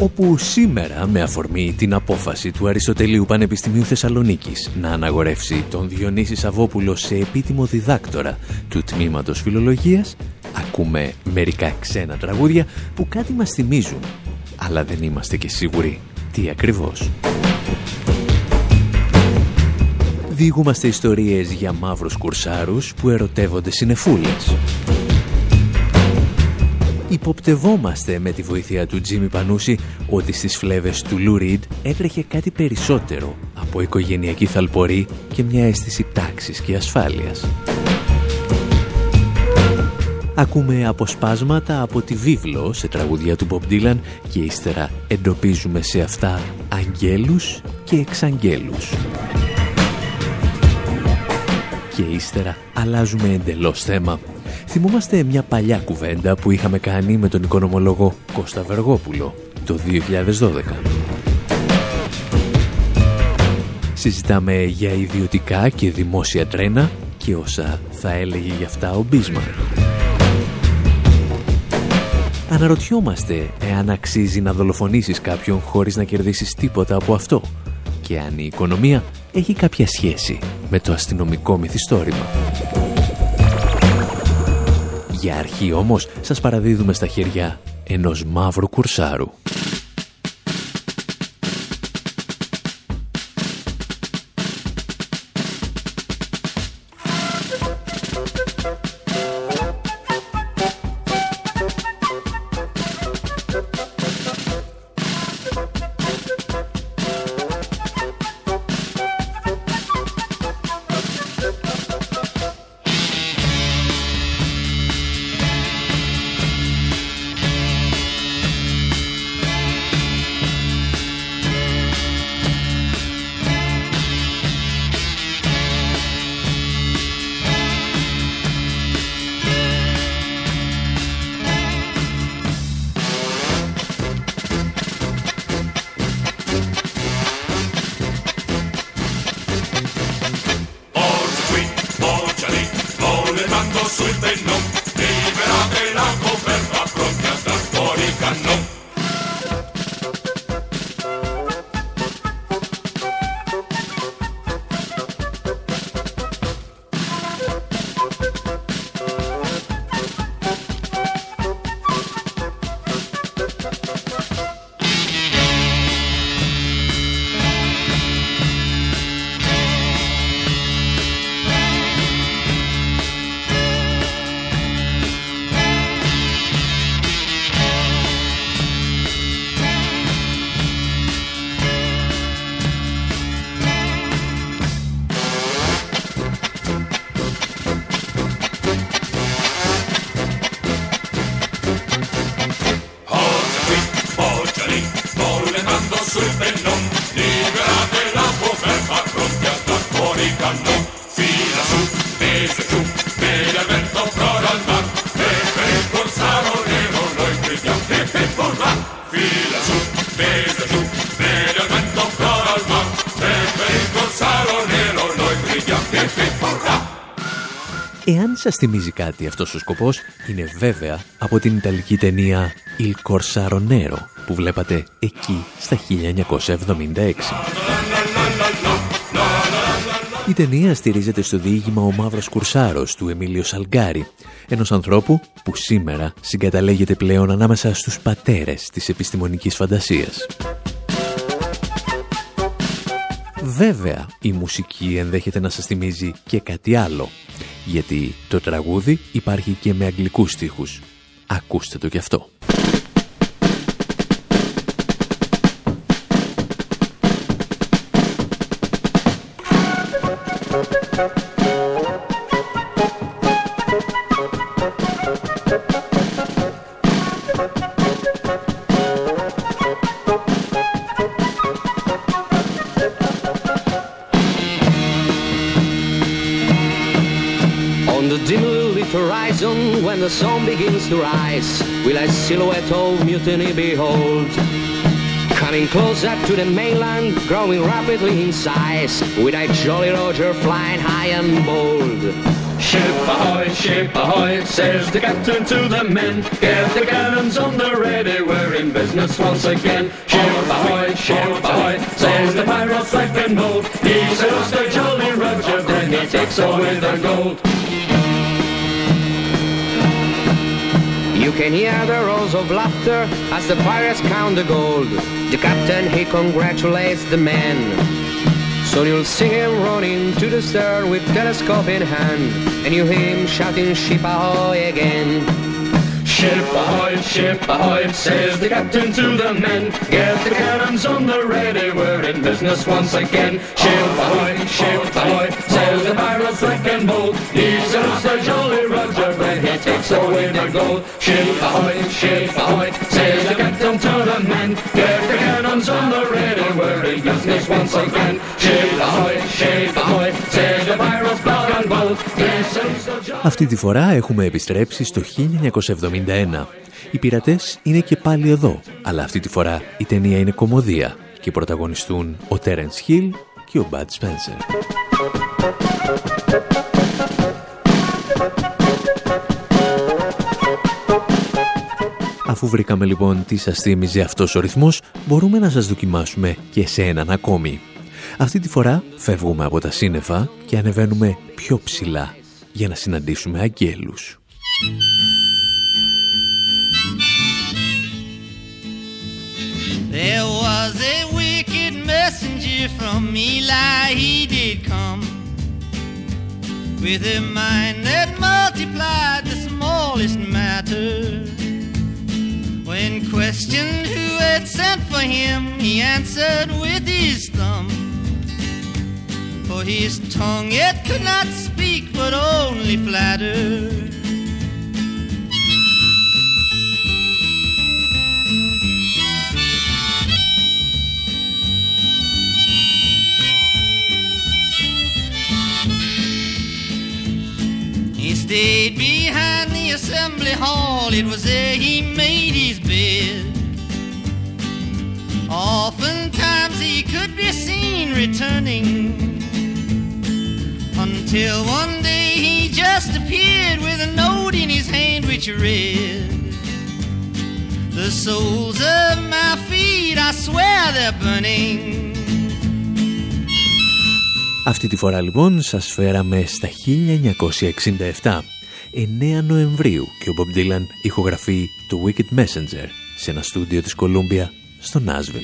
Όπου σήμερα με αφορμή την απόφαση του Αριστοτελείου Πανεπιστημίου Θεσσαλονίκης να αναγορεύσει τον Διονύση Σαββόπουλο σε επίτιμο διδάκτορα του Τμήματος Φιλολογίας ακούμε μερικά ξένα τραγούδια που κάτι μας θυμίζουν αλλά δεν είμαστε και σίγουροι τι ακριβώς. Διηγούμαστε ιστορίες για μαύρους κουρσάρους που ερωτεύονται συνεφούλες. Υποπτευόμαστε με τη βοήθεια του Τζίμι Πανούση ότι στις φλέβες του Λου Ριντ έτρεχε κάτι περισσότερο από οικογενειακή θαλπορή και μια αίσθηση τάξης και ασφάλειας. Ακούμε αποσπάσματα από τη βίβλο σε τραγουδιά του Bob Dylan και ύστερα εντοπίζουμε σε αυτά αγγέλους και εξαγγέλους. Και ύστερα αλλάζουμε εντελώς θέμα Θυμόμαστε μια παλιά κουβέντα που είχαμε κάνει με τον οικονομολόγο Κώστα Βεργόπουλο το 2012. Συζητάμε για ιδιωτικά και δημόσια τρένα και όσα θα έλεγε για αυτά ο Μπίσμαρ. Αναρωτιόμαστε εάν αξίζει να δολοφονήσεις κάποιον χωρίς να κερδίσεις τίποτα από αυτό και αν η οικονομία έχει κάποια σχέση με το αστυνομικό μυθιστόρημα. Για αρχή όμως σας παραδίδουμε στα χέρια ενός μαύρου κουρσάρου. Σας θυμίζει κάτι αυτός ο σκοπός, είναι βέβαια από την Ιταλική ταινία Il Corsaro Nero, που βλέπατε εκεί στα 1976. Η ταινία στηρίζεται στο διήγημα «Ο Μαύρος Κουρσάρος» του Εμίλιο Σαλγκάρη, ενός ανθρώπου που σήμερα συγκαταλέγεται πλέον ανάμεσα στους πατέρες της επιστημονικής φαντασίας. Βέβαια, η μουσική ενδέχεται να σας θυμίζει και κάτι άλλο, γιατί το τραγούδι υπάρχει και με αγγλικούς στίχους. Ακούστε το κι αυτό. The sun begins to rise, will a silhouette of mutiny behold? Coming closer to the mainland, growing rapidly in size, with a Jolly Roger flying high and bold. Ship ahoy, ship ahoy, says the captain to the men. Get the cannons on the ready, we're in business once again. Ship ahoy, ship ahoy, says the pirate black and bold. He sails the Jolly Roger, then he takes away the gold. You can hear the roars of laughter as the pirates count the gold. The captain, he congratulates the men. Soon you'll see him running to the stern with telescope in hand, and you hear him shouting ship ahoy again. Ship ahoy, ship ahoy, says the captain to the men. Get the cannons on the ready, we're in business once again. Ship ahoy, ship ahoy, says the pirate black and bold. He sails the Jolly Roger when he takes away the gold. Ship ahoy, ship ahoy, says the captain to the men. Get the cannons on the ready, we're in business once again. Ship ahoy, ship ahoy, says the pirate black and bold. Αυτή τη φορά έχουμε επιστρέψει στο 1971. Οι πειρατές είναι και πάλι εδώ, αλλά αυτή τη φορά η ταινία είναι κομμωδία και πρωταγωνιστούν ο Terence Hill και ο Bud Spencer. Αφού βρήκαμε λοιπόν τι σας θύμιζε αυτός ο ρυθμός, μπορούμε να σας δοκιμάσουμε και σε έναν ακόμη. Αυτή τη φορά φεύγουμε από τα σύννεφα και ανεβαίνουμε πιο ψηλά για να συναντήσουμε αγγέλους. There was a wicked messenger from Eli, he did come With a mind that multiplied the smallest matter When questioned who had sent for him, he answered with his thumb For his tongue it could not speak but only flatter. Stayed behind the assembly hall, it was there he made his bed. Oftentimes he could be seen returning Until one day he just appeared with a note in his hand which read The soles of my feet, I swear they're burning Αυτή τη φορά λοιπόν σας φέραμε στα 1967 9 Νοεμβρίου και ο Bob Dylan ηχογραφεί το Wicked Messenger σε ένα στούντιο της Κολούμπια στο Νάσβελ.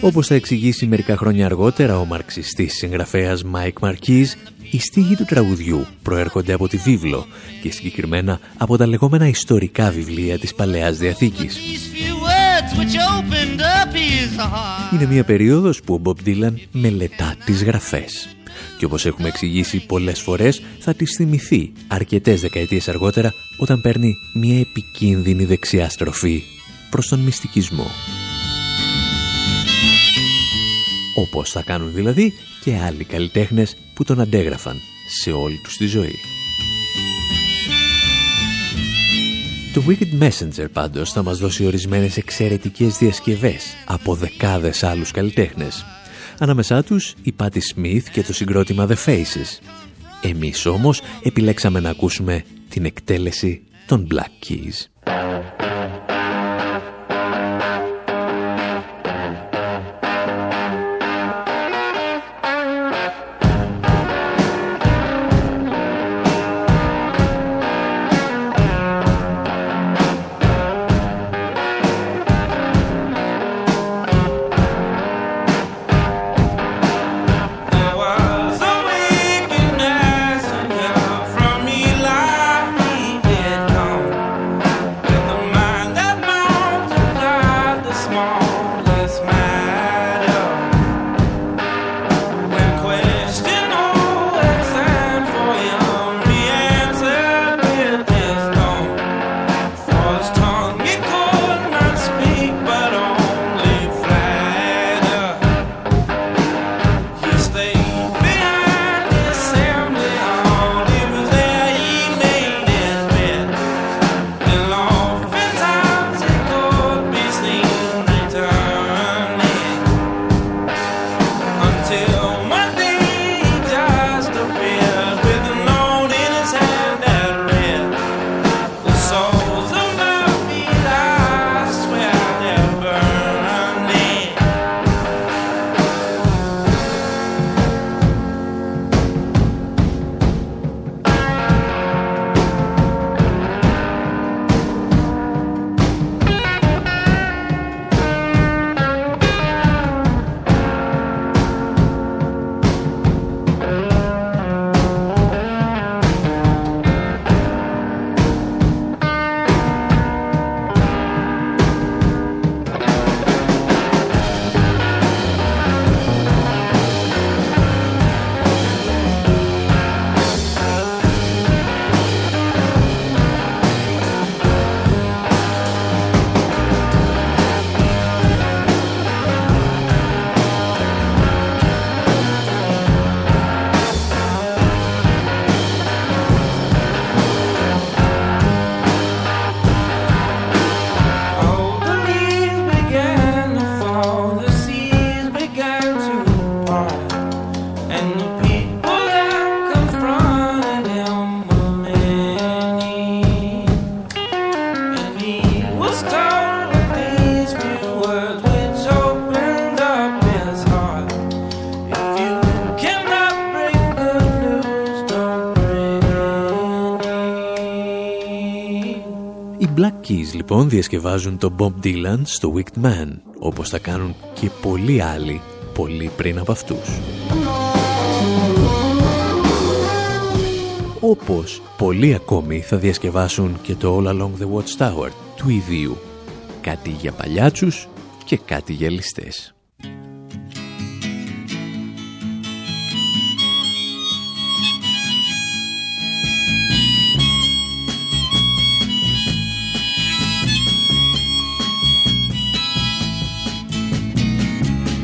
Όπως θα εξηγήσει μερικά χρόνια αργότερα ο μαρξιστής συγγραφέας Μάικ Μαρκίζ, οι στίχοι του τραγουδιού προέρχονται από τη βίβλο και συγκεκριμένα από τα λεγόμενα ιστορικά βιβλία της Παλαιάς Διαθήκης. Είναι μια περίοδος που ο Μπομπ Ντίλαν μελετά τις γραφές. Και όπως έχουμε εξηγήσει πολλές φορές θα τις θυμηθεί αρκετές δεκαετίες αργότερα όταν παίρνει μια επικίνδυνη δεξιά στροφή προς τον μυστικισμό όπως θα κάνουν δηλαδή και άλλοι καλλιτέχνες που τον αντέγραφαν σε όλη τους τη ζωή. Το Wicked Messenger πάντως θα μας δώσει ορισμένες εξαιρετικές διασκευές από δεκάδες άλλους καλλιτέχνες. Ανάμεσά τους η Patti Smith και το συγκρότημα The Faces. Εμείς όμως επιλέξαμε να ακούσουμε την εκτέλεση των Black Keys. Λοιπόν διασκευάζουν το Bob Dylan στο Wicked Man, όπως θα κάνουν και πολλοί άλλοι, πολύ πριν από αυτούς. Όπως πολλοί ακόμη θα διασκευάσουν και το All Along the Watchtower του ιδίου. Κάτι για παλιάτσους και κάτι για ληστές.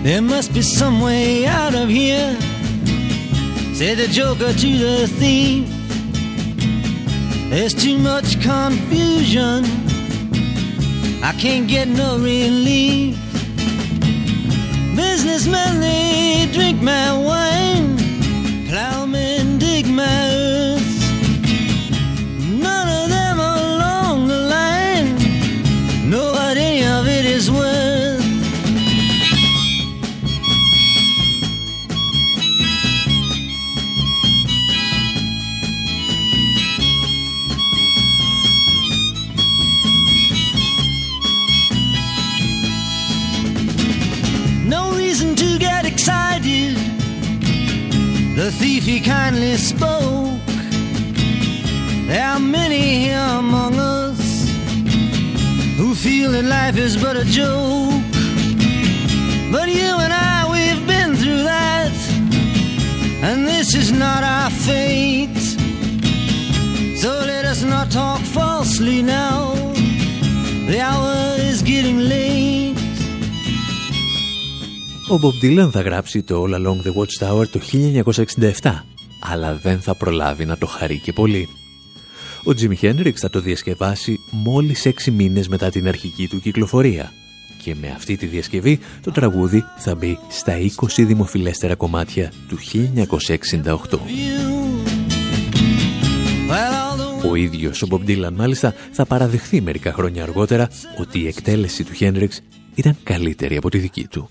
There must be some way out of here, said the joker to the thief. There's too much confusion, I can't get no relief. Businessmen, they drink my wine, plowmen dig my Thief he kindly spoke. There are many here among us who feel that life is but a joke. But you and I, we've been through that, and this is not our fate. Ο Bob Dylan θα γράψει το All Along the Watchtower το 1967, αλλά δεν θα προλάβει να το χαρεί και πολύ. Ο Jimi Hendrix θα το διασκευάσει μόλις 6 μήνες μετά την αρχική του κυκλοφορία και με αυτή τη διασκευή το τραγούδι θα μπει στα 20 δημοφιλέστερα κομμάτια του 1968. Ο ίδιος ο Bob Dylan μάλιστα θα παραδεχθεί μερικά χρόνια αργότερα ότι η εκτέλεση του Hendrix ήταν καλύτερη από τη δική του.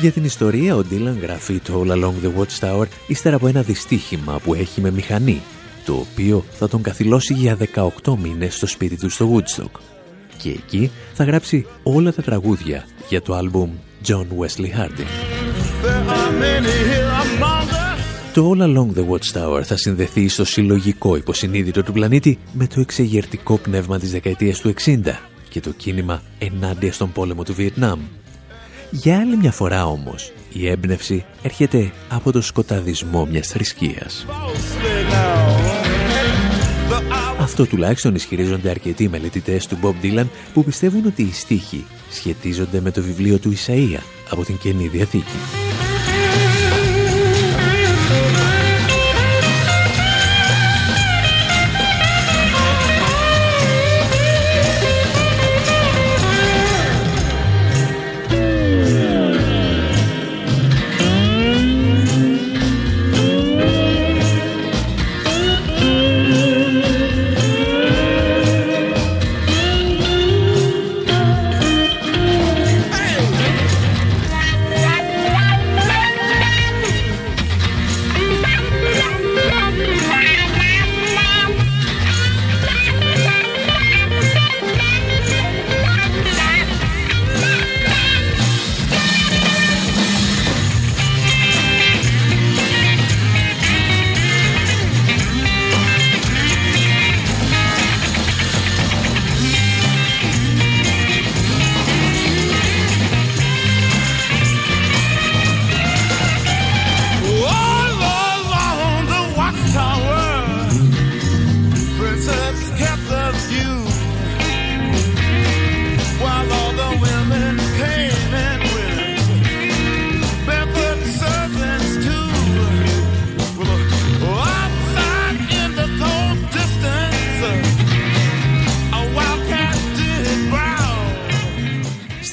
Για την ιστορία, ο Ντίλαν γράφει το All Along the Watchtower ύστερα από ένα δυστύχημα που έχει με μηχανή, το οποίο θα τον καθυλώσει για 18 μήνες στο σπίτι του στο Woodstock. Και εκεί θα γράψει όλα τα τραγούδια για το άλμπουμ John Wesley Harding. There are many here among us. Το All Along the Watchtower θα συνδεθεί στο συλλογικό υποσυνείδητο του πλανήτη με το εξεγερτικό πνεύμα της δεκαετίας του 60 και το κίνημα ενάντια στον πόλεμο του Βιετνάμ. Για άλλη μια φορά όμως, η έμπνευση έρχεται από το σκοταδισμό μιας θρησκείας. Falsely now. The hour Αυτό τουλάχιστον ισχυρίζονται αρκετοί μελετητές του Bob Dylan που πιστεύουν ότι οι στίχοι σχετίζονται με το βιβλίο του Ισαΐα από την Καινή Διαθήκη.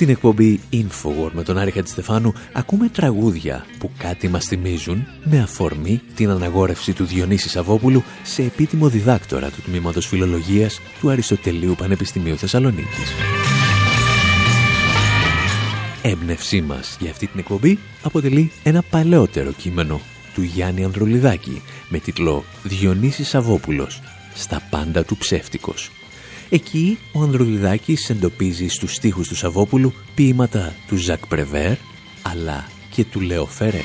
Στην εκπομπή Infowar με τον Άρη Χατζηστεφάνου ακούμε τραγούδια που κάτι μας θυμίζουν με αφορμή την αναγόρευση του Διονύσης Σαββόπουλου σε επίτιμο διδάκτορα του Τμήματος Φιλολογίας του Αριστοτελείου Πανεπιστημίου Θεσσαλονίκης. Έμπνευσή μας για αυτή την εκπομπή αποτελεί ένα παλαιότερο κείμενο του Γιάννη Ανδρολιδάκη με τίτλο «Διονύσης Σαββόπουλος. Στα πάντα του ψεύτικος». Εκεί ο Ανδρολιδάκης εντοπίζει στους στίχους του Σαββόπουλου ποίηματα του Ζακ Πρεβέρ αλλά και του Λεο Φερέ.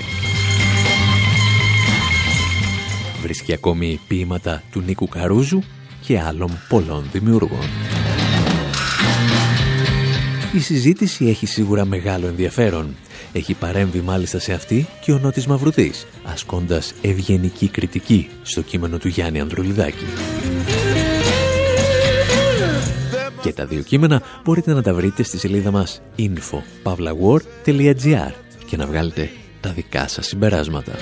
Βρίσκει ακόμη ποίηματα του Νίκου Καρούζου και άλλων πολλών δημιουργών. Η συζήτηση έχει σίγουρα μεγάλο ενδιαφέρον. Έχει παρέμβει μάλιστα σε αυτή και ο Νότης Μαυρουδής, ασκώντας ευγενική κριτική στο κείμενο του Γιάννη Ανδρουλιδάκη. Και τα δύο κείμενα μπορείτε να τα βρείτε στη σελίδα μας info.pavlawar.gr και να βγάλετε τα δικά σας συμπεράσματα.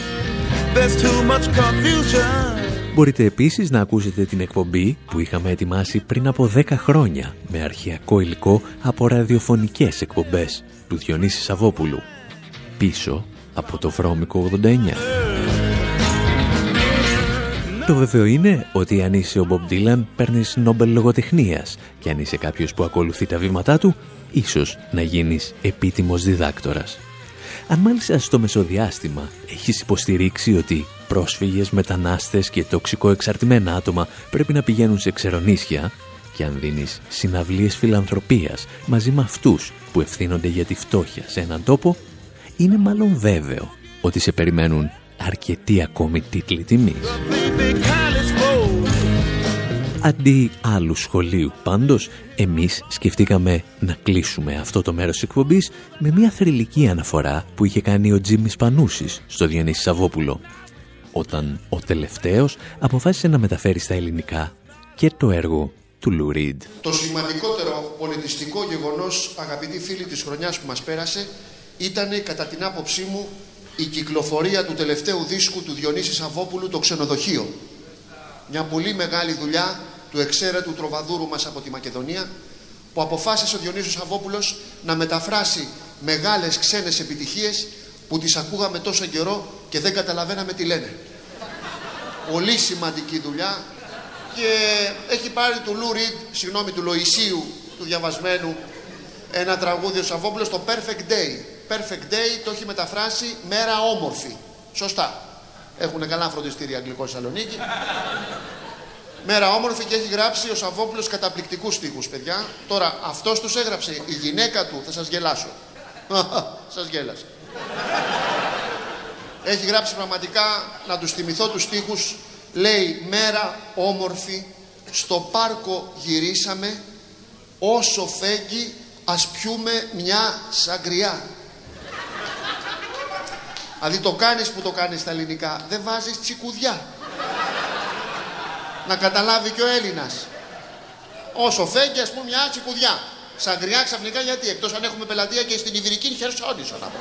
Μπορείτε επίσης να ακούσετε την εκπομπή που είχαμε ετοιμάσει πριν από 10 χρόνια με αρχαιακό υλικό από ραδιοφωνικές εκπομπές του Διονύσης Σαββόπουλου πίσω από το βρώμικο 89. Το βέβαιο είναι ότι αν είσαι ο Μπομπ Ντίλαν παίρνεις Νόμπελ λογοτεχνίας και αν είσαι κάποιος που ακολουθεί τα βήματά του, ίσως να γίνεις επίτιμος διδάκτορας. Αν μάλιστα στο μεσοδιάστημα έχεις υποστηρίξει ότι πρόσφυγες, μετανάστες και τοξικό εξαρτημένα άτομα πρέπει να πηγαίνουν σε ξερονίσια και αν δίνεις συναυλίες φιλανθρωπίας μαζί με αυτούς που ευθύνονται για τη φτώχεια σε έναν τόπο, είναι μάλλον βέβαιο ότι σε περιμένουν αρκετοί ακόμη τίτλοι τιμής. Αντί άλλου σχολείου πάντως, εμείς σκεφτήκαμε να κλείσουμε αυτό το μέρος της εκπομπής με μια θρηλυκή αναφορά που είχε κάνει ο Τζίμις Πανούσης στο Διονύσης Σαββόπουλο, όταν ο τελευταίος αποφάσισε να μεταφέρει στα ελληνικά και το έργο του Λου Ρίντ. Το σημαντικότερο πολιτιστικό γεγονός, αγαπητοί φίλοι της χρονιάς που μας πέρασε, ήταν κατά την άποψή μου η κυκλοφορία του τελευταίου δίσκου του Διονύσης Σαββόπουλου «Το Ξενοδοχείο». Μια πολύ μεγάλη δουλειά του εξαίρετου τροβαδούρου μας από τη Μακεδονία που αποφάσισε ο Διονύσιος Σαββόπουλος να μεταφράσει μεγάλες ξένες επιτυχίες που τις ακούγαμε τόσο καιρό και δεν καταλαβαίναμε τι λένε. Πολύ σημαντική δουλειά και έχει πάρει του Λου Ριντ, συγγνώμη του Λοησίου, του διαβασμένου, ένα τραγούδι ο Σαββόπουλος, το Perfect Day. Perfect Day το έχει μεταφράσει μέρα όμορφη. Σωστά. Έχουν καλά φροντιστήρια αγγλικό Σαλονίκη. Μέρα όμορφη και έχει γράψει ο Σαββόπουλος καταπληκτικούς στίχους, παιδιά. Τώρα αυτός τους έγραψε η γυναίκα του, θα σας γελάσω. σας γέλασε. Έχει γράψει πραγματικά να τους θυμηθώ τους στίχους. Λέει μέρα όμορφη, στο πάρκο γυρίσαμε, όσο φέγγει ας πιούμε μια σαγκριά. Δηλαδή το κάνεις που το κάνεις στα ελληνικά, δεν βάζεις τσικουδιά. Να καταλάβει και ο Έλληνας. Όσο φέγγει ας πούμε μια τσικουδιά. Σαγκριά ξαφνικά γιατί, εκτός αν έχουμε πελατεία και στην Ιβηρική Χερσόνησο να πω.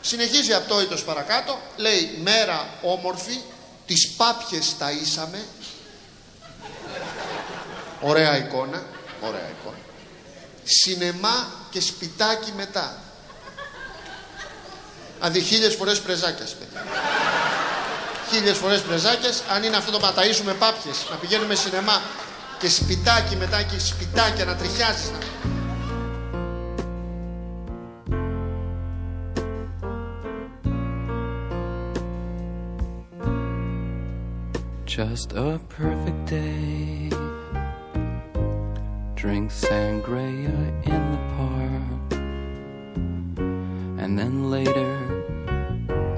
Συνεχίζει απτόητος παρακάτω, λέει μέρα όμορφη, τις πάπιες ταΐσαμε. Ωραία εικόνα, ωραία εικόνα. Σινεμά και σπιτάκι μετά. Αντί χίλιες φορές πρεζάκιας, παιδιά. Χίλιες φορές πρεζάκιας, αν είναι αυτό το παταΐσουμε πάπιες, να πηγαίνουμε σινεμά και σπιτάκι μετά και σπιτάκια να τριχιάζεις. Να... Just a perfect day. Drink sangria in the park. And then later,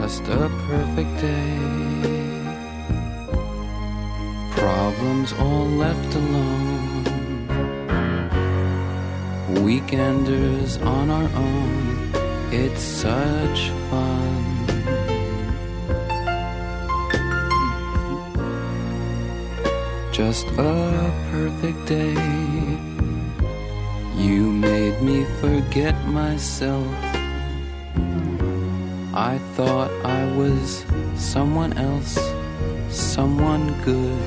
Just a perfect day. Problems all left alone. Weekenders on our own. It's such fun. Just a perfect day. You made me forget myself. I thought I was someone else, someone good.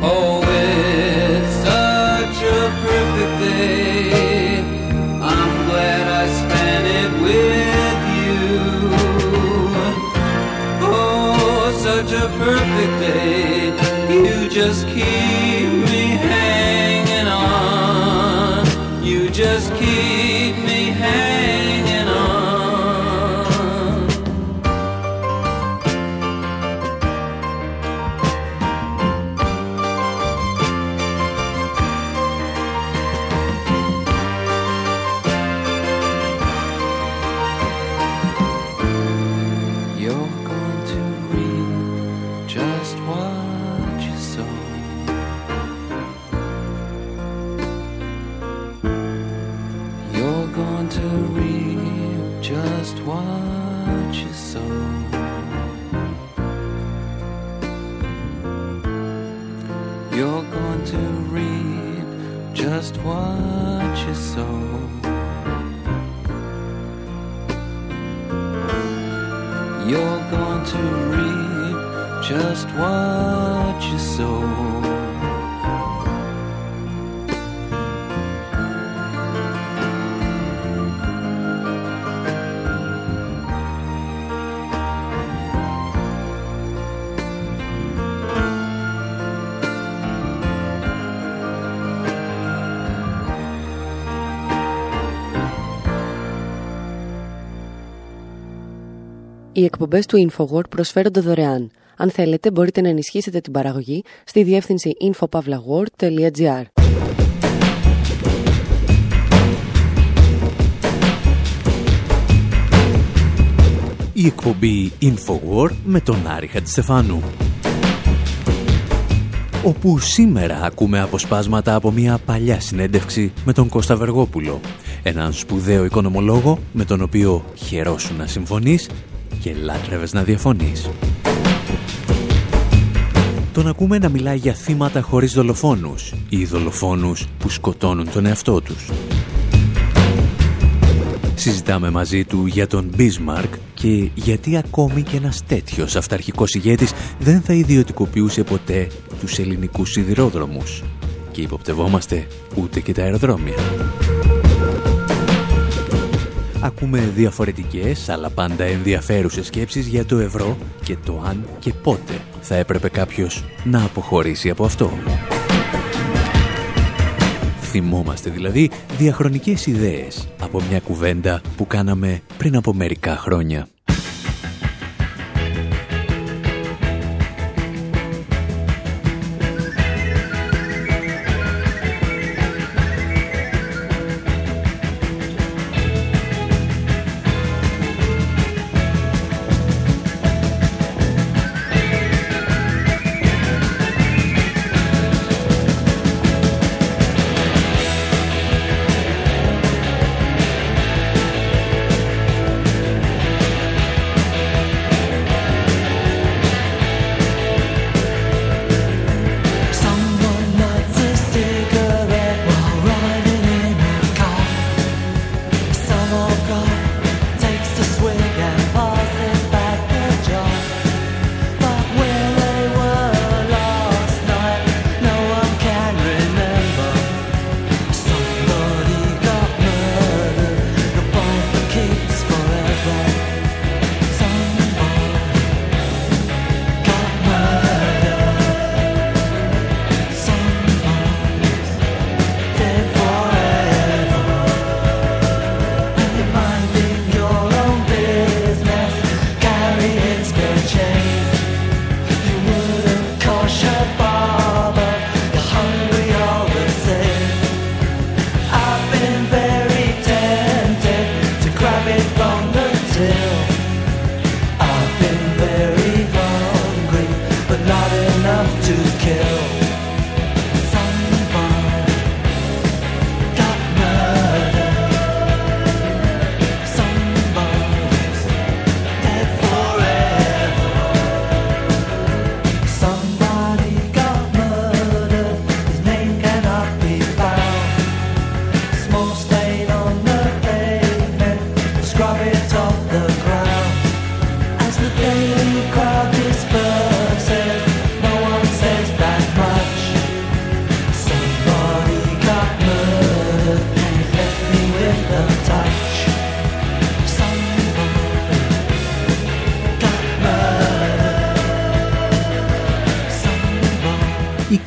Oh, it's such a perfect day. I'm glad I spent it with you. Oh, such a perfect day. You just keep You're going to reap just what you sow. You're going to reap just what you sow. Οι εκπομπές του InfoWord προσφέρονται δωρεάν. Αν θέλετε, μπορείτε να ενισχύσετε την παραγωγή στη διεύθυνση infopavlagor.gr. Η εκπομπή InfoWar με τον Άρη Χατζηστεφάνου. Όπου σήμερα ακούμε αποσπάσματα από μια παλιά συνέντευξη με τον Κώστα Βεργόπουλο, έναν σπουδαίο οικονομολόγο με τον οποίο χαιρόσουν να συμφωνείς και λάτρευες να διαφωνείς. Τον ακούμε να μιλάει για θύματα χωρίς δολοφόνους ή δολοφόνους που σκοτώνουν τον εαυτό τους. Συζητάμε μαζί του για τον Bismarck και γιατί ακόμη και ένας τέτοιος αυταρχικός ηγέτης δεν θα ιδιωτικοποιούσε ποτέ τους ελληνικούς σιδηρόδρομους και υποπτευόμαστε ούτε και τα αεροδρόμια. Ακούμε διαφορετικές αλλά πάντα ενδιαφέρουσες σκέψεις για το ευρώ και το αν και πότε θα έπρεπε κάποιος να αποχωρήσει από αυτό. Θυμόμαστε δηλαδή διαχρονικές ιδέες από μια κουβέντα που κάναμε πριν από μερικά χρόνια.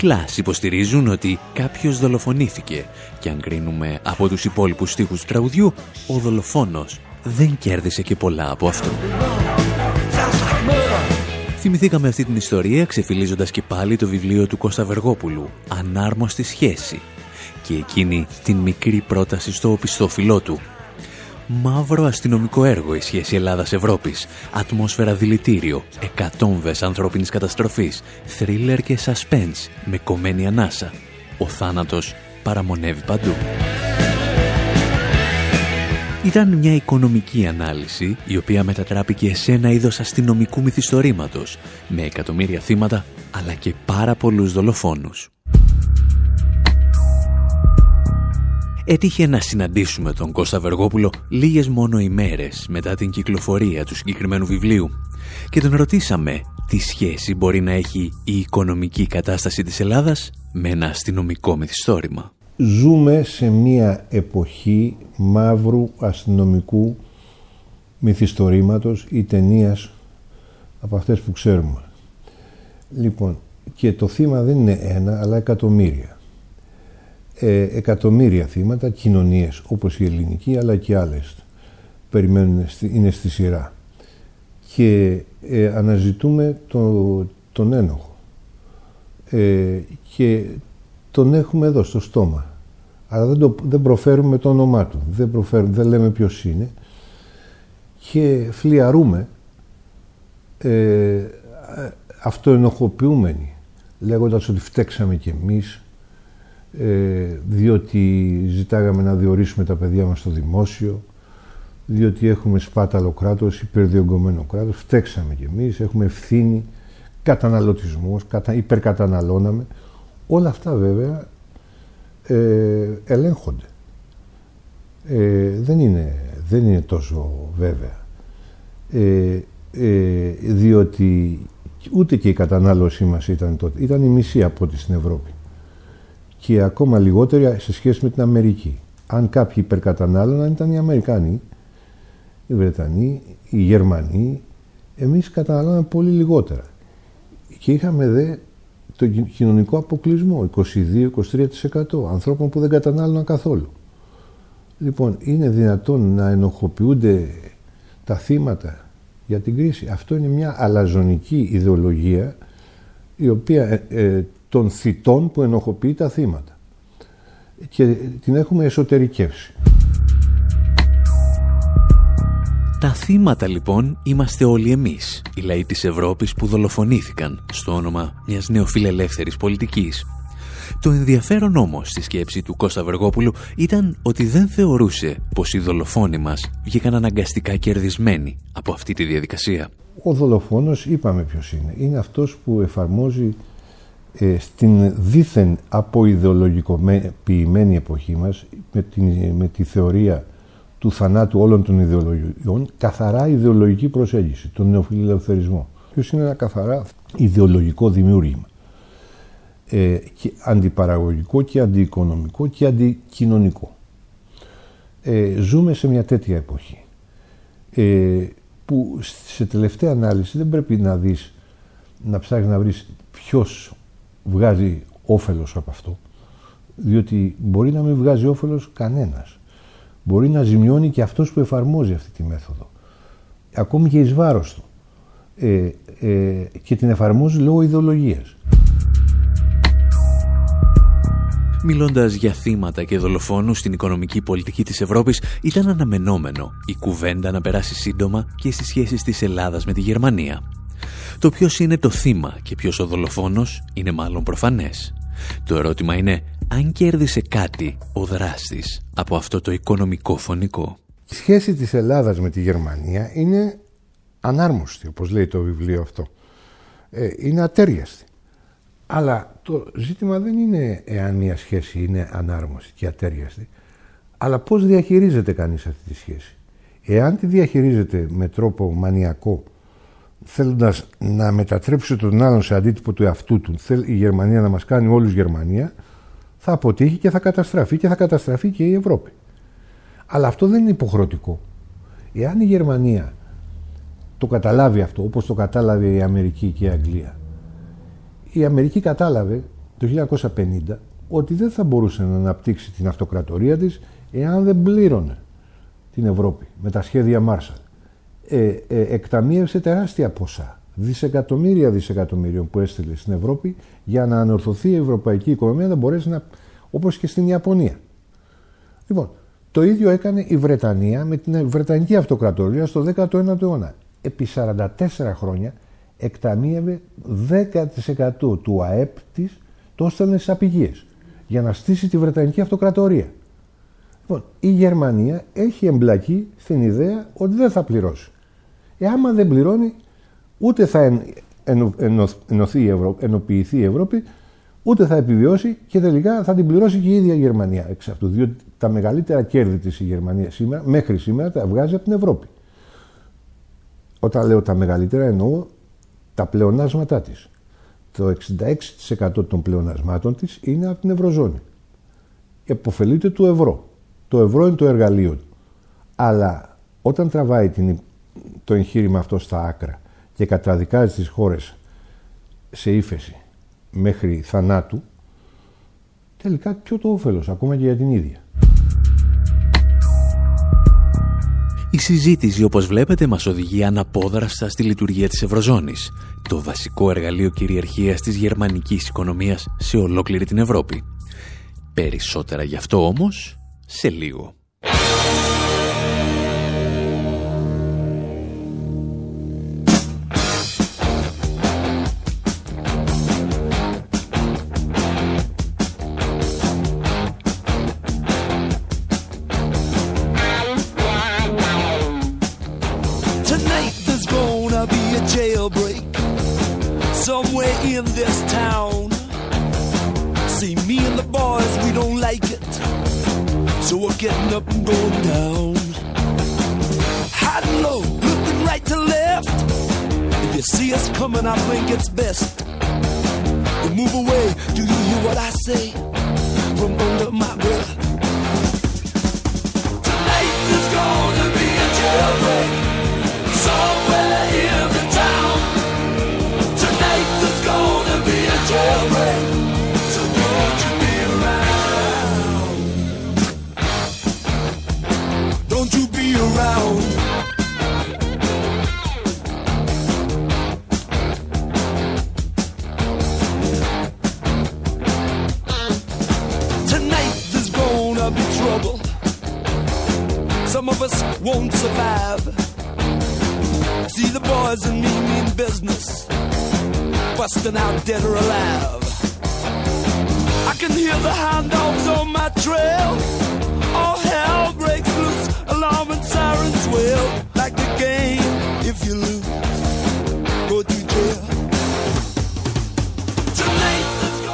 Οι κλάς υποστηρίζουν ότι κάποιος δολοφονήθηκε και αν κρίνουμε από τους υπόλοιπους στίχους του τραγουδιού, ο δολοφόνος δεν κέρδισε και πολλά από αυτό. Θυμηθήκαμε αυτή την ιστορία ξεφυλίζοντας και πάλι το βιβλίο του Κώστα Βεργόπουλου «Ανάρμοστη σχέση» και εκείνη την μικρή πρόταση στο οπισθόφυλλό του Μαύρο αστυνομικό έργο η σχέση Ελλάδας-Ευρώπης. Ατμόσφαιρα δηλητήριο, εκατόμβες ανθρώπινης καταστροφής, θρίλερ και suspense με κομμένη ανάσα. Ο θάνατος παραμονεύει παντού. Ήταν μια οικονομική ανάλυση η οποία μετατράπηκε σε ένα είδος αστυνομικού μυθιστορήματος με εκατομμύρια θύματα αλλά και πάρα πολλούς δολοφόνους. Έτυχε να συναντήσουμε τον Κώστα Βεργόπουλο λίγες μόνο ημέρες μετά την κυκλοφορία του συγκεκριμένου βιβλίου και τον ρωτήσαμε τι σχέση μπορεί να έχει η οικονομική κατάσταση της Ελλάδας με ένα αστυνομικό μυθιστόρημα. Ζούμε σε μια εποχή μαύρου αστυνομικού μυθιστορήματος ή ταινίας από αυτές που ξέρουμε. Λοιπόν, και το θύμα δεν είναι ένα, αλλά εκατομμύρια ε, εκατομμύρια θύματα, κοινωνίες όπως η ελληνική αλλά και άλλες περιμένουν, είναι στη σειρά. Και ε, αναζητούμε το, τον ένοχο. Ε, και τον έχουμε εδώ στο στόμα. Αλλά δεν, το, δεν προφέρουμε το όνομά του. Δεν, προφέρουμε, δεν λέμε ποιος είναι. Και φλιαρούμε ε, αυτοενοχοποιούμενοι λέγοντας ότι φταίξαμε κι εμείς, ε, διότι ζητάγαμε να διορίσουμε τα παιδιά μας στο δημόσιο, διότι έχουμε σπάταλο κράτος, υπερδιογκωμένο κράτος, φταίξαμε κι εμείς, έχουμε ευθύνη, καταναλωτισμός, κατα, υπερκαταναλώναμε. Όλα αυτά βέβαια ε, ελέγχονται. Ε, δεν, είναι, δεν είναι τόσο βέβαια. Ε, ε, διότι ούτε και η κατανάλωσή μας ήταν τότε, ήταν η μισή από ό,τι στην Ευρώπη και ακόμα λιγότερη σε σχέση με την Αμερική. Αν κάποιοι υπερκατανάλωναν ήταν οι Αμερικάνοι, οι Βρετανοί, οι Γερμανοί, εμείς καταναλώναμε πολύ λιγότερα. Και είχαμε δε το κοινωνικό αποκλεισμό, 22-23% ανθρώπων που δεν κατανάλωναν καθόλου. Λοιπόν, είναι δυνατόν να ενοχοποιούνται τα θύματα για την κρίση. Αυτό είναι μια αλαζονική ιδεολογία η οποία ε, ε, των θητών που ενοχοποιεί τα θύματα. Και την έχουμε εσωτερικεύσει. Τα θύματα λοιπόν είμαστε όλοι εμείς, οι λαοί της Ευρώπης που δολοφονήθηκαν στο όνομα μιας νεοφιλελεύθερης πολιτικής. Το ενδιαφέρον όμως στη σκέψη του Κώστα Βεργόπουλου ήταν ότι δεν θεωρούσε πως οι δολοφόνοι μας βγήκαν αναγκαστικά κερδισμένοι από αυτή τη διαδικασία. Ο δολοφόνος είπαμε ποιος είναι. Είναι αυτός που εφαρμόζει ε, στην δίθεν αποειδεολογικοποιημένη εποχή μας με, την, με τη θεωρία του θανάτου όλων των ιδεολογιών καθαρά ιδεολογική προσέγγιση, τον νεοφιλελευθερισμό. Ποιος είναι ένα καθαρά ιδεολογικό δημιούργημα. Ε, και αντιπαραγωγικό και αντιοικονομικό και αντικοινωνικό. Ε, ζούμε σε μια τέτοια εποχή ε, που σε τελευταία ανάλυση δεν πρέπει να δεις να ψάχνεις να βρεις ποιος βγάζει όφελος από αυτό, διότι μπορεί να μην βγάζει όφελος κανένας. Μπορεί να ζημιώνει και αυτός που εφαρμόζει αυτή τη μέθοδο. Ακόμη και εις βάρος του. Ε, ε, και την εφαρμόζει λόγω ιδεολογίας. Μιλώντας για θύματα και δολοφόνους στην οικονομική πολιτική της Ευρώπης, ήταν αναμενόμενο η κουβέντα να περάσει σύντομα και στις σχέσεις της Ελλάδας με τη Γερμανία. Το ποιος είναι το θύμα και ποιος ο δολοφόνος είναι μάλλον προφανές. Το ερώτημα είναι αν κέρδισε κάτι ο δράστης από αυτό το οικονομικό φωνικό; Η σχέση της Ελλάδας με τη Γερμανία είναι ανάρμοστη, όπως λέει το βιβλίο αυτό. Ε, είναι ατέριαστη. Αλλά το ζήτημα δεν είναι εάν μια σχέση είναι ανάρμοστη και ατέριαστη, αλλά πώς διαχειρίζεται κανείς αυτή τη σχέση. Εάν τη διαχειρίζεται με τρόπο μανιακό θέλοντας να μετατρέψει τον άλλον σε αντίτυπο του εαυτού του, θέλει η Γερμανία να μας κάνει όλους Γερμανία, θα αποτύχει και θα καταστραφεί και θα καταστραφεί και η Ευρώπη. Αλλά αυτό δεν είναι υποχρεωτικό. Εάν η Γερμανία το καταλάβει αυτό, όπως το κατάλαβε η Αμερική και η Αγγλία, η Αμερική κατάλαβε το 1950 ότι δεν θα μπορούσε να αναπτύξει την αυτοκρατορία της εάν δεν πλήρωνε την Ευρώπη με τα σχέδια Μάρσαλ. Ε, ε, εκταμείευσε τεράστια ποσά, δισεκατομμύρια δισεκατομμύριων που έστειλε στην Ευρώπη για να ανορθωθεί η ευρωπαϊκή οικονομία να μπορέσει να, όπως και στην Ιαπωνία. Λοιπόν, το ίδιο έκανε η Βρετανία με την Βρετανική Αυτοκρατορία στο 19ο αιώνα. Επί 44 χρόνια εκταμείευε 10% του ΑΕΠ της το έστελνε στις απηγίες για να στήσει τη Βρετανική Αυτοκρατορία. Λοιπόν, η Γερμανία έχει εμπλακεί στην ιδέα ότι δεν θα πληρώσει. Ε, άμα δεν πληρώνει, ούτε θα ενωθεί η Ευρώπη, ενοποιηθεί η Ευρώπη, ούτε θα επιβιώσει και τελικά θα την πληρώσει και η ίδια η Γερμανία εξ αυτού. Διότι τα μεγαλύτερα κέρδη της η Γερμανία σήμερα, μέχρι σήμερα τα βγάζει από την Ευρώπη. Όταν λέω τα μεγαλύτερα εννοώ τα πλεονάσματά της. Το 66% των πλεονασμάτων της είναι από την Ευρωζώνη. Εποφελείται του ευρώ. Το ευρώ είναι το εργαλείο του. Αλλά όταν τραβάει την, το εγχείρημα αυτό στα άκρα και καταδικάζει τις χώρες σε ύφεση μέχρι θανάτου, τελικά ποιο το όφελος, ακόμα και για την ίδια. Η συζήτηση, όπως βλέπετε, μας οδηγεί αναπόδραστα στη λειτουργία της Ευρωζώνης, το βασικό εργαλείο κυριαρχίας της γερμανικής οικονομίας σε ολόκληρη την Ευρώπη. Περισσότερα γι' αυτό όμως, σε λίγο. down. High to low, looking right to left. If you see us coming, I think it's best. We move away, do you hear what I say? From under my breath. Tonight is gonna be a jailbreak. Somewhere here.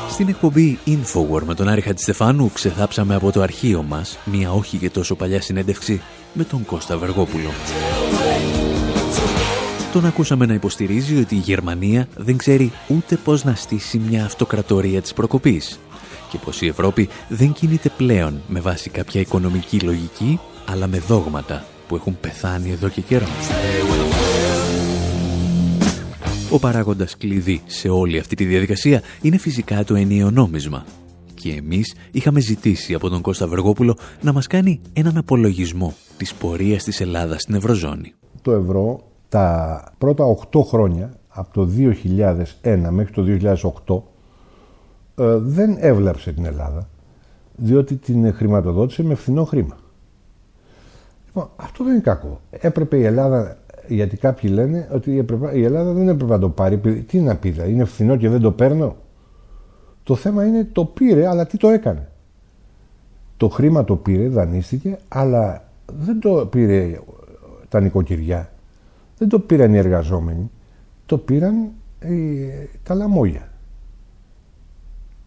Στην εκπομπή Infowar με τον Άρη Χατζηστεφάνου ξεθάψαμε από το αρχείο μας μια όχι και τόσο παλιά συνέντευξη με τον Κώστα Βεργόπουλο. Τον ακούσαμε να υποστηρίζει ότι η Γερμανία δεν ξέρει ούτε πώς να στήσει μια αυτοκρατορία της προκοπής και πως η Ευρώπη δεν κινείται πλέον με βάση κάποια οικονομική λογική αλλά με δόγματα που έχουν πεθάνει εδώ και καιρό. Ο παράγοντας κλειδί σε όλη αυτή τη διαδικασία είναι φυσικά το ενιαίο νόμισμα. Και εμείς είχαμε ζητήσει από τον Κώστα Βεργόπουλο να μας κάνει έναν απολογισμό της πορείας της Ελλάδας στην Ευρωζώνη. Το ευρώ τα πρώτα 8 χρόνια, από το 2001 μέχρι το 2008, ε, δεν έβλαψε την Ελλάδα, διότι την χρηματοδότησε με φθηνό χρήμα. Λοιπόν, αυτό δεν είναι κακό. Έπρεπε η Ελλάδα γιατί κάποιοι λένε ότι η Ελλάδα δεν έπρεπε να το πάρει. Τι να πει, δηλαδή, είναι φθηνό και δεν το παίρνω; Το θέμα είναι το πήρε, αλλά τι το έκανε. Το χρήμα το πήρε, δανείστηκε, αλλά δεν το πήρε τα νοικοκυριά. Δεν το πήραν οι εργαζόμενοι. Το πήραν τα λαμόγια.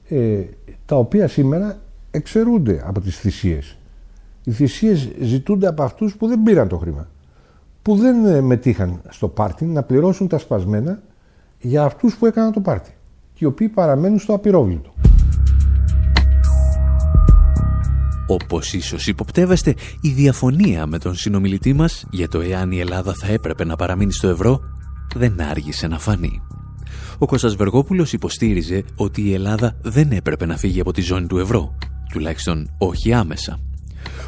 Ε, τα οποία σήμερα εξαιρούνται από τις θυσίες. Οι θυσίες ζητούνται από αυτούς που δεν πήραν το χρήμα που δεν ε, μετήχαν στο πάρτι να πληρώσουν τα σπασμένα για αυτούς που έκαναν το πάρτι και οι οποίοι παραμένουν στο απειρόβλητο. Όπως ίσως υποπτεύεστε, η διαφωνία με τον συνομιλητή μας για το εάν η Ελλάδα θα έπρεπε να παραμείνει στο ευρώ δεν άργησε να φανεί. Ο Κώστας Βεργόπουλος υποστήριζε ότι η Ελλάδα δεν έπρεπε να φύγει από τη ζώνη του ευρώ, τουλάχιστον όχι άμεσα.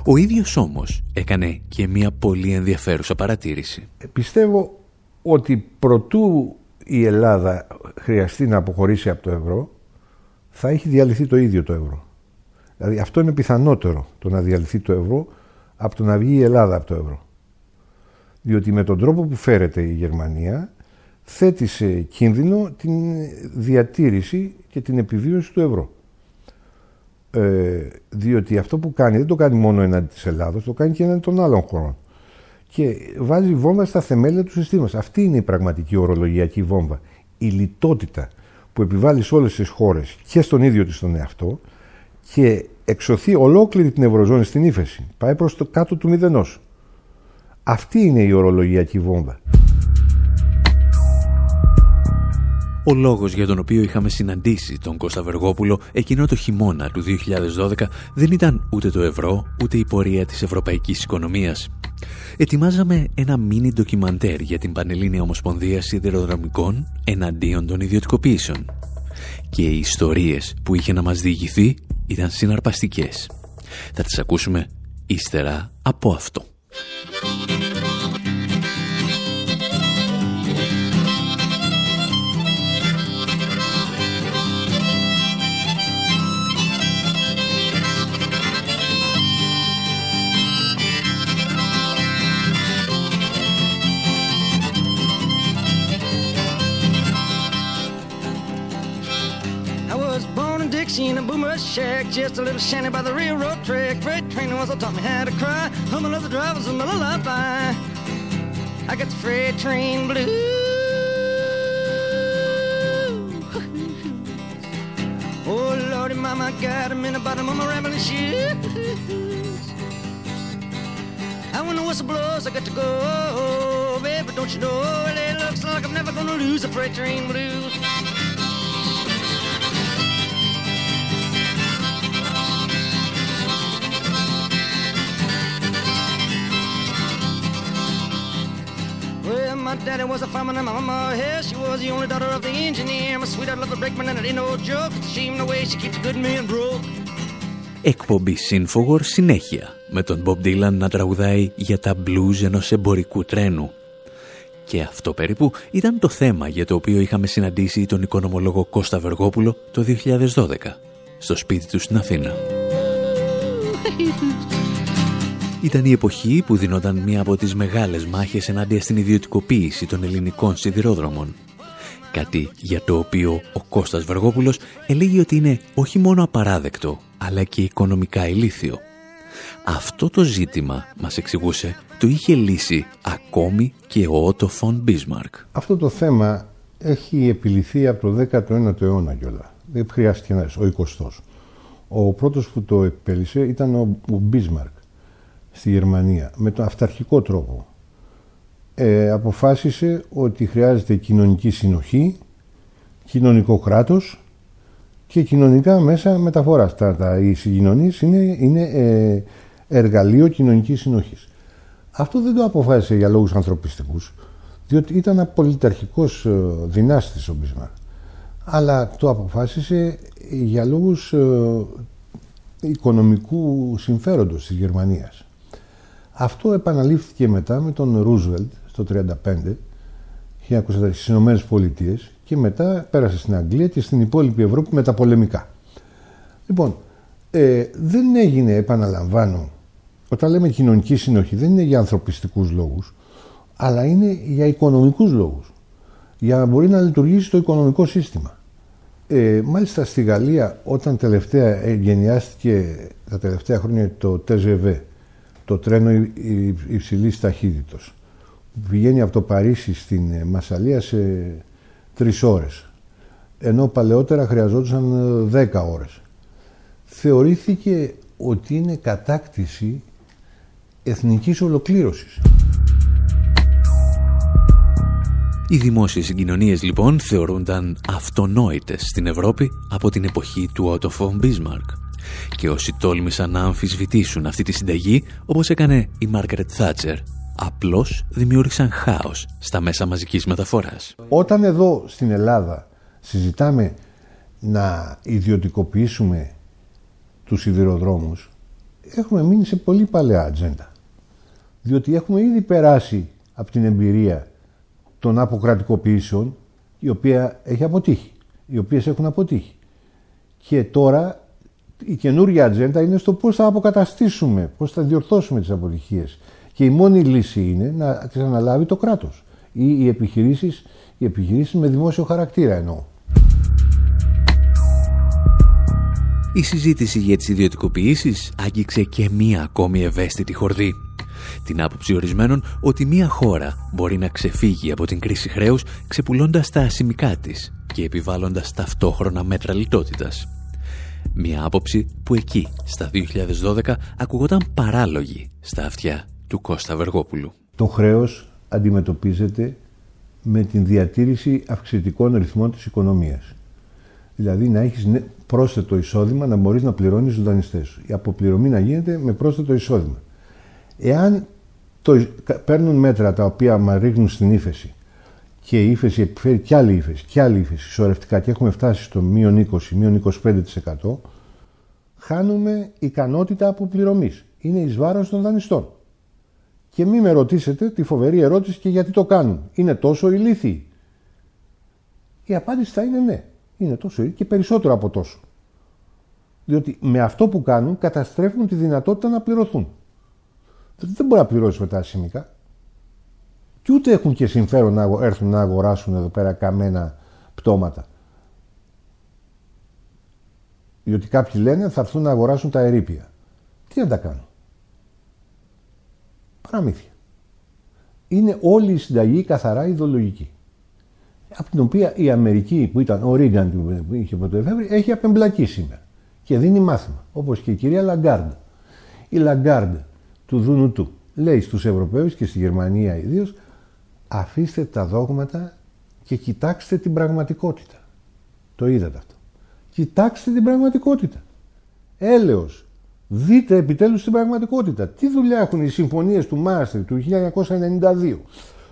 Ο ίδιος όμως έκανε και μια πολύ ενδιαφέρουσα παρατήρηση. Πιστεύω ότι προτού η Ελλάδα χρειαστεί να αποχωρήσει από το ευρώ, θα έχει διαλυθεί το ίδιο το ευρώ. Δηλαδή αυτό είναι πιθανότερο το να διαλυθεί το ευρώ από το να βγει η Ελλάδα από το ευρώ. Διότι με τον τρόπο που φέρεται η Γερμανία θέτει σε κίνδυνο την διατήρηση και την επιβίωση του ευρώ. Ε, διότι αυτό που κάνει δεν το κάνει μόνο εναντί της Ελλάδος, το κάνει και εναντί των άλλων χωρών. Και βάζει βόμβα στα θεμέλια του συστήματος. Αυτή είναι η πραγματική ορολογιακή βόμβα. Η λιτότητα που επιβάλλει σε όλες τις χώρες και στον ίδιο της τον εαυτό και εξωθεί ολόκληρη την Ευρωζώνη στην ύφεση. Πάει προς το κάτω του μηδενός. Αυτή είναι η ορολογιακή βόμβα. Ο λόγος για τον οποίο είχαμε συναντήσει τον Κώστα Βεργόπουλο εκείνο το χειμώνα του 2012 δεν ήταν ούτε το ευρώ, ούτε η πορεία της ευρωπαϊκής οικονομίας. Ετοιμάζαμε ένα μίνι ντοκιμαντέρ για την Πανελλήνια Ομοσπονδία Σιδηροδρομικών εναντίον των ιδιωτικοποιήσεων. Και οι ιστορίες που είχε να μας διηγηθεί ήταν συναρπαστικές. Θα τις ακούσουμε ύστερα από αυτό. In a boomer shack, just a little shanty by the railroad track. Freight train was taught me how to cry. Humming of the drivers a lullaby. I got the freight train blues. Oh Lordy, mama, got him in the bottom of my rambling shoes. And when the whistle blows, I got to go, Oh, baby. Don't you know? It looks like I'm never gonna lose the freight train blues. My daddy was a farmer and my mama, yeah, she was the only daughter of the engineer. My sweetheart loved the brakeman and it ain't no joke. It's a shame the way she keeps a good man broke. Εκπομπή Infowar συνέχεια, με τον Bob Dylan να τραγουδάει για τα blues ενός εμπορικού τρένου. Και αυτό περίπου ήταν το θέμα για το οποίο είχαμε συναντήσει τον οικονομολόγο Κώστα Βεργόπουλο το 2012, στο σπίτι του στην Αθήνα. Ήταν η εποχή που δινόταν μία από τις μεγάλες μάχες ενάντια στην ιδιωτικοποίηση των ελληνικών σιδηρόδρομων. Κάτι για το οποίο ο Κώστας Βεργόπουλος έλεγε ότι είναι όχι μόνο απαράδεκτο, αλλά και οικονομικά ηλίθιο. Αυτό το ζήτημα, μας εξηγούσε, το είχε λύσει ακόμη και ο Ότο Φον Μπίσμαρκ. Αυτό το θέμα έχει επιληθεί από το 19ο αιώνα κιόλα. Δεν χρειάστηκε να ο 20ος. Ο πρώτος που το επέλυσε ήταν ο Μπίσμαρκ στη Γερμανία με τον αυταρχικό τρόπο. Ε, αποφάσισε ότι χρειάζεται κοινωνική συνοχή, κοινωνικό κράτος και κοινωνικά μέσα μεταφοράς. Τα, τα, οι συγκοινωνίες είναι, είναι ε, εργαλείο κοινωνικής συνοχής. Αυτό δεν το αποφάσισε για λόγους ανθρωπιστικούς, διότι ήταν απολυταρχικός ε, δυνάστης ο Μπισμάρ. Αλλά το αποφάσισε για λόγους ε, οικονομικού συμφέροντος της Γερμανίας. Αυτό επαναλήφθηκε μετά με τον Ρούσβελτ στο 1935 στις Ηνωμένες Πολιτείες και μετά πέρασε στην Αγγλία και στην υπόλοιπη Ευρώπη με τα πολεμικά. Λοιπόν, ε, δεν έγινε, επαναλαμβάνω, όταν λέμε κοινωνική συνοχή δεν είναι για ανθρωπιστικούς λόγους, αλλά είναι για οικονομικούς λόγους. Για να μπορεί να λειτουργήσει το οικονομικό σύστημα. Ε, μάλιστα στη Γαλλία όταν τελευταία εγγενιάστηκε τα τελευταία χρόνια το TGV το τρένο υψηλής ταχύτητος που πηγαίνει από το Παρίσι στην ε, Μασαλία σε τρεις ώρες ενώ παλαιότερα χρειαζόντουσαν ε, δέκα ώρες. Θεωρήθηκε ότι είναι κατάκτηση εθνικής ολοκλήρωσης. Οι δημόσιες συγκοινωνίες λοιπόν θεωρούνταν αυτονόητες στην Ευρώπη από την εποχή του Otto von Bismarck και όσοι τόλμησαν να αμφισβητήσουν αυτή τη συνταγή, όπως έκανε η Μάρκρετ Θάτσερ, απλώς δημιούργησαν χάος στα μέσα μαζικής μεταφοράς. Όταν εδώ στην Ελλάδα συζητάμε να ιδιωτικοποιήσουμε τους σιδηροδρόμους έχουμε μείνει σε πολύ παλαιά ατζέντα. Διότι έχουμε ήδη περάσει από την εμπειρία των αποκρατικοποιήσεων η οποία έχει αποτύχει, οι οποίες έχουν αποτύχει. Και τώρα η καινούργια ατζέντα είναι στο πώς θα αποκαταστήσουμε, πώς θα διορθώσουμε τις αποτυχίες. Και η μόνη λύση είναι να τις αναλάβει το κράτος ή οι επιχειρήσεις, οι επιχειρήσεις με δημόσιο χαρακτήρα εννοώ. Η συζήτηση για τις ιδιωτικοποιήσεις άγγιξε και μία ακόμη ευαίσθητη χορδή. Την άποψη ορισμένων ότι μία χώρα μπορεί να ξεφύγει από την κρίση χρέους ξεπουλώντας τα ασημικά της και επιβάλλοντας ταυτόχρονα μέτρα λιτότητας. Μία άποψη που εκεί, στα 2012, ακουγόταν παράλογη στα αυτιά του Κώστα Βεργόπουλου. Το χρέος αντιμετωπίζεται με την διατήρηση αυξητικών ρυθμών της οικονομίας. Δηλαδή να έχεις πρόσθετο εισόδημα να μπορείς να πληρώνεις τους δανειστές σου. Η αποπληρωμή να γίνεται με πρόσθετο εισόδημα. Εάν το, παίρνουν μέτρα τα οποία μα ρίχνουν στην ύφεση και η ύφεση επιφέρει κι άλλη ύφεση, κι άλλη ύφεση, σωρευτικά και έχουμε φτάσει στο μείον 20, μείον 25%, χάνουμε ικανότητα αποπληρωμής. Είναι εις βάρος των δανειστών. Και μην με ρωτήσετε τη φοβερή ερώτηση και γιατί το κάνουν. Είναι τόσο ηλίθιοι. Η απάντηση θα είναι ναι. Είναι τόσο και περισσότερο από τόσο. Διότι με αυτό που κάνουν καταστρέφουν τη δυνατότητα να πληρωθούν. Δεν μπορεί να πληρώσεις μετά σημικά. Και ούτε έχουν και συμφέρον να έρθουν να αγοράσουν εδώ πέρα καμένα πτώματα. Διότι κάποιοι λένε θα έρθουν να αγοράσουν τα ερήπια. Τι να τα κάνουν; Παραμύθια. Είναι όλη η συνταγή καθαρά ιδεολογική από την οποία η Αμερική που ήταν ο Ρίγκαν που είχε πρωτοεφεύρει έχει απεμπλακεί σήμερα και δίνει μάθημα όπως και η κυρία Λαγκάρντ. Η Λαγκάρντ του Δου Νου Του λέει στους Ευρωπαίους και στη Γερμανία ιδίως αφήστε τα δόγματα και κοιτάξτε την πραγματικότητα. Το είδατε αυτό. Κοιτάξτε την πραγματικότητα. Έλεος. Δείτε επιτέλους την πραγματικότητα. Τι δουλειά έχουν οι συμφωνίες του Μάστρη του 1992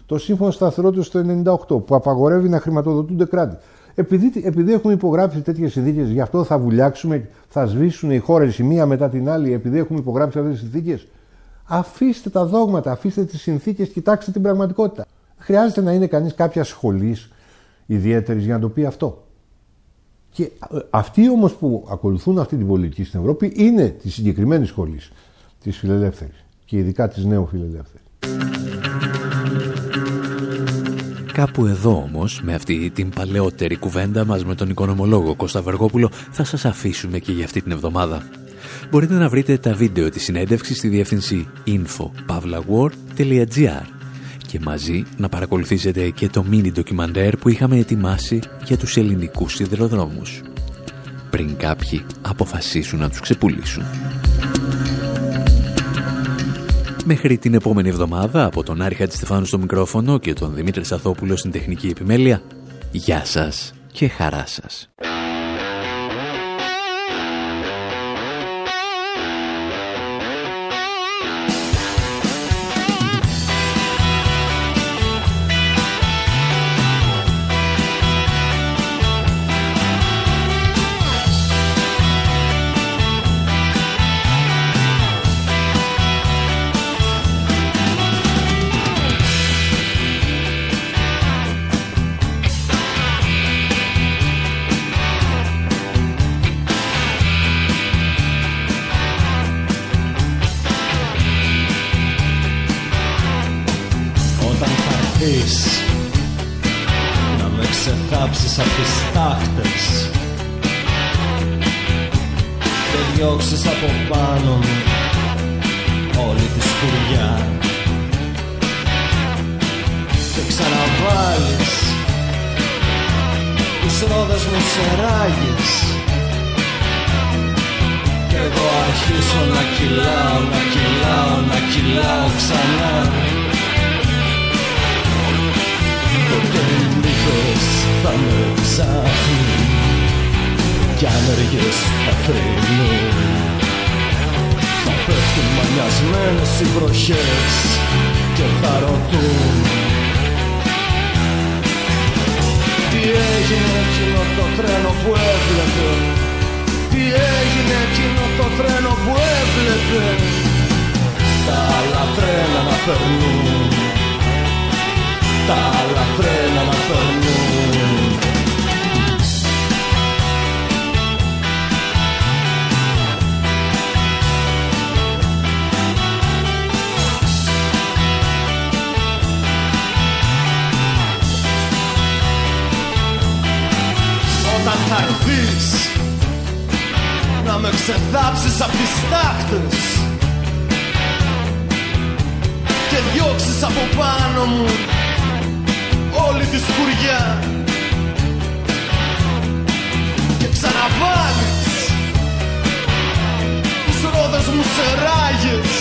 το Σύμφωνο Σταθερότητας του 1998 που απαγορεύει να χρηματοδοτούνται κράτη. Επειδή, επειδή έχουμε υπογράψει τέτοιες συνθήκες, γι' αυτό θα βουλιάξουμε, θα σβήσουν οι χώρες η μία μετά την άλλη, επειδή έχουμε υπογράψει αυτές τις συνθήκες. Αφήστε τα δόγματα, αφήστε τις συνθήκες, κοιτάξτε την πραγματικότητα. Χρειάζεται να είναι κανείς κάποια σχολής ιδιαίτερης για να το πει αυτό. Και ε, αυτοί όμως που ακολουθούν αυτή την πολιτική στην Ευρώπη είναι της συγκεκριμένης σχολής της φιλελεύθερης και ειδικά της νέου φιλελεύθερη. Κάπου εδώ όμως, με αυτή την παλαιότερη κουβέντα μας με τον οικονομολόγο Κώστα Βεργόπουλο, θα σας αφήσουμε και για αυτή την εβδομάδα. Μπορείτε να βρείτε τα βίντεο της συνέντευξης στη διεύθυνση info.pavlawar.gr και μαζί να παρακολουθήσετε και το mini ντοκιμαντέρ που είχαμε ετοιμάσει για τους ελληνικούς σιδηροδρόμους. Πριν κάποιοι αποφασίσουν να τους ξεπουλήσουν. Μέχρι την επόμενη εβδομάδα από τον Άρη Χατζηστεφάνου στο μικρόφωνο και τον Δημήτρη Σαθόπουλο στην τεχνική επιμέλεια. Γεια σας και χαρά σας. Περνούν Τα άλλα τρένα να περνούν Όταν θα έρθεις Να με ξεδάψεις απ' τις τάχτες διώξεις από πάνω μου Όλη τη σκουριά. Και ξαναβάλεις Τις ρόδες μου σε ράγες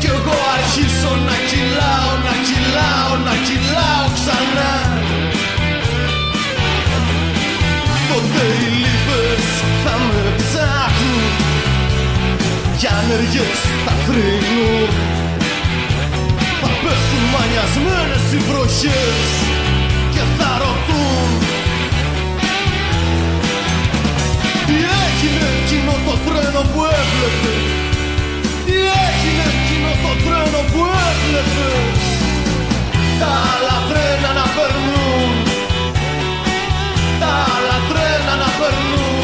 Κι εγώ αρχίσω να κυλάω, να κυλάω, να κυλάω ξανά. Ποτέ οι λύπες θα με ψάχνουν Κι άνεργες θα θρυνούν Θα Πέφτουν μανιασμένες οι βροχές και θα ρωτούν Τι έγινε εκείνο το τρένο που έβλεπες; Τι έγινε εκείνο το τρένο που έβλεπες; Τα άλλα τρένα να περνούν. Τα άλλα τρένα να περνούν.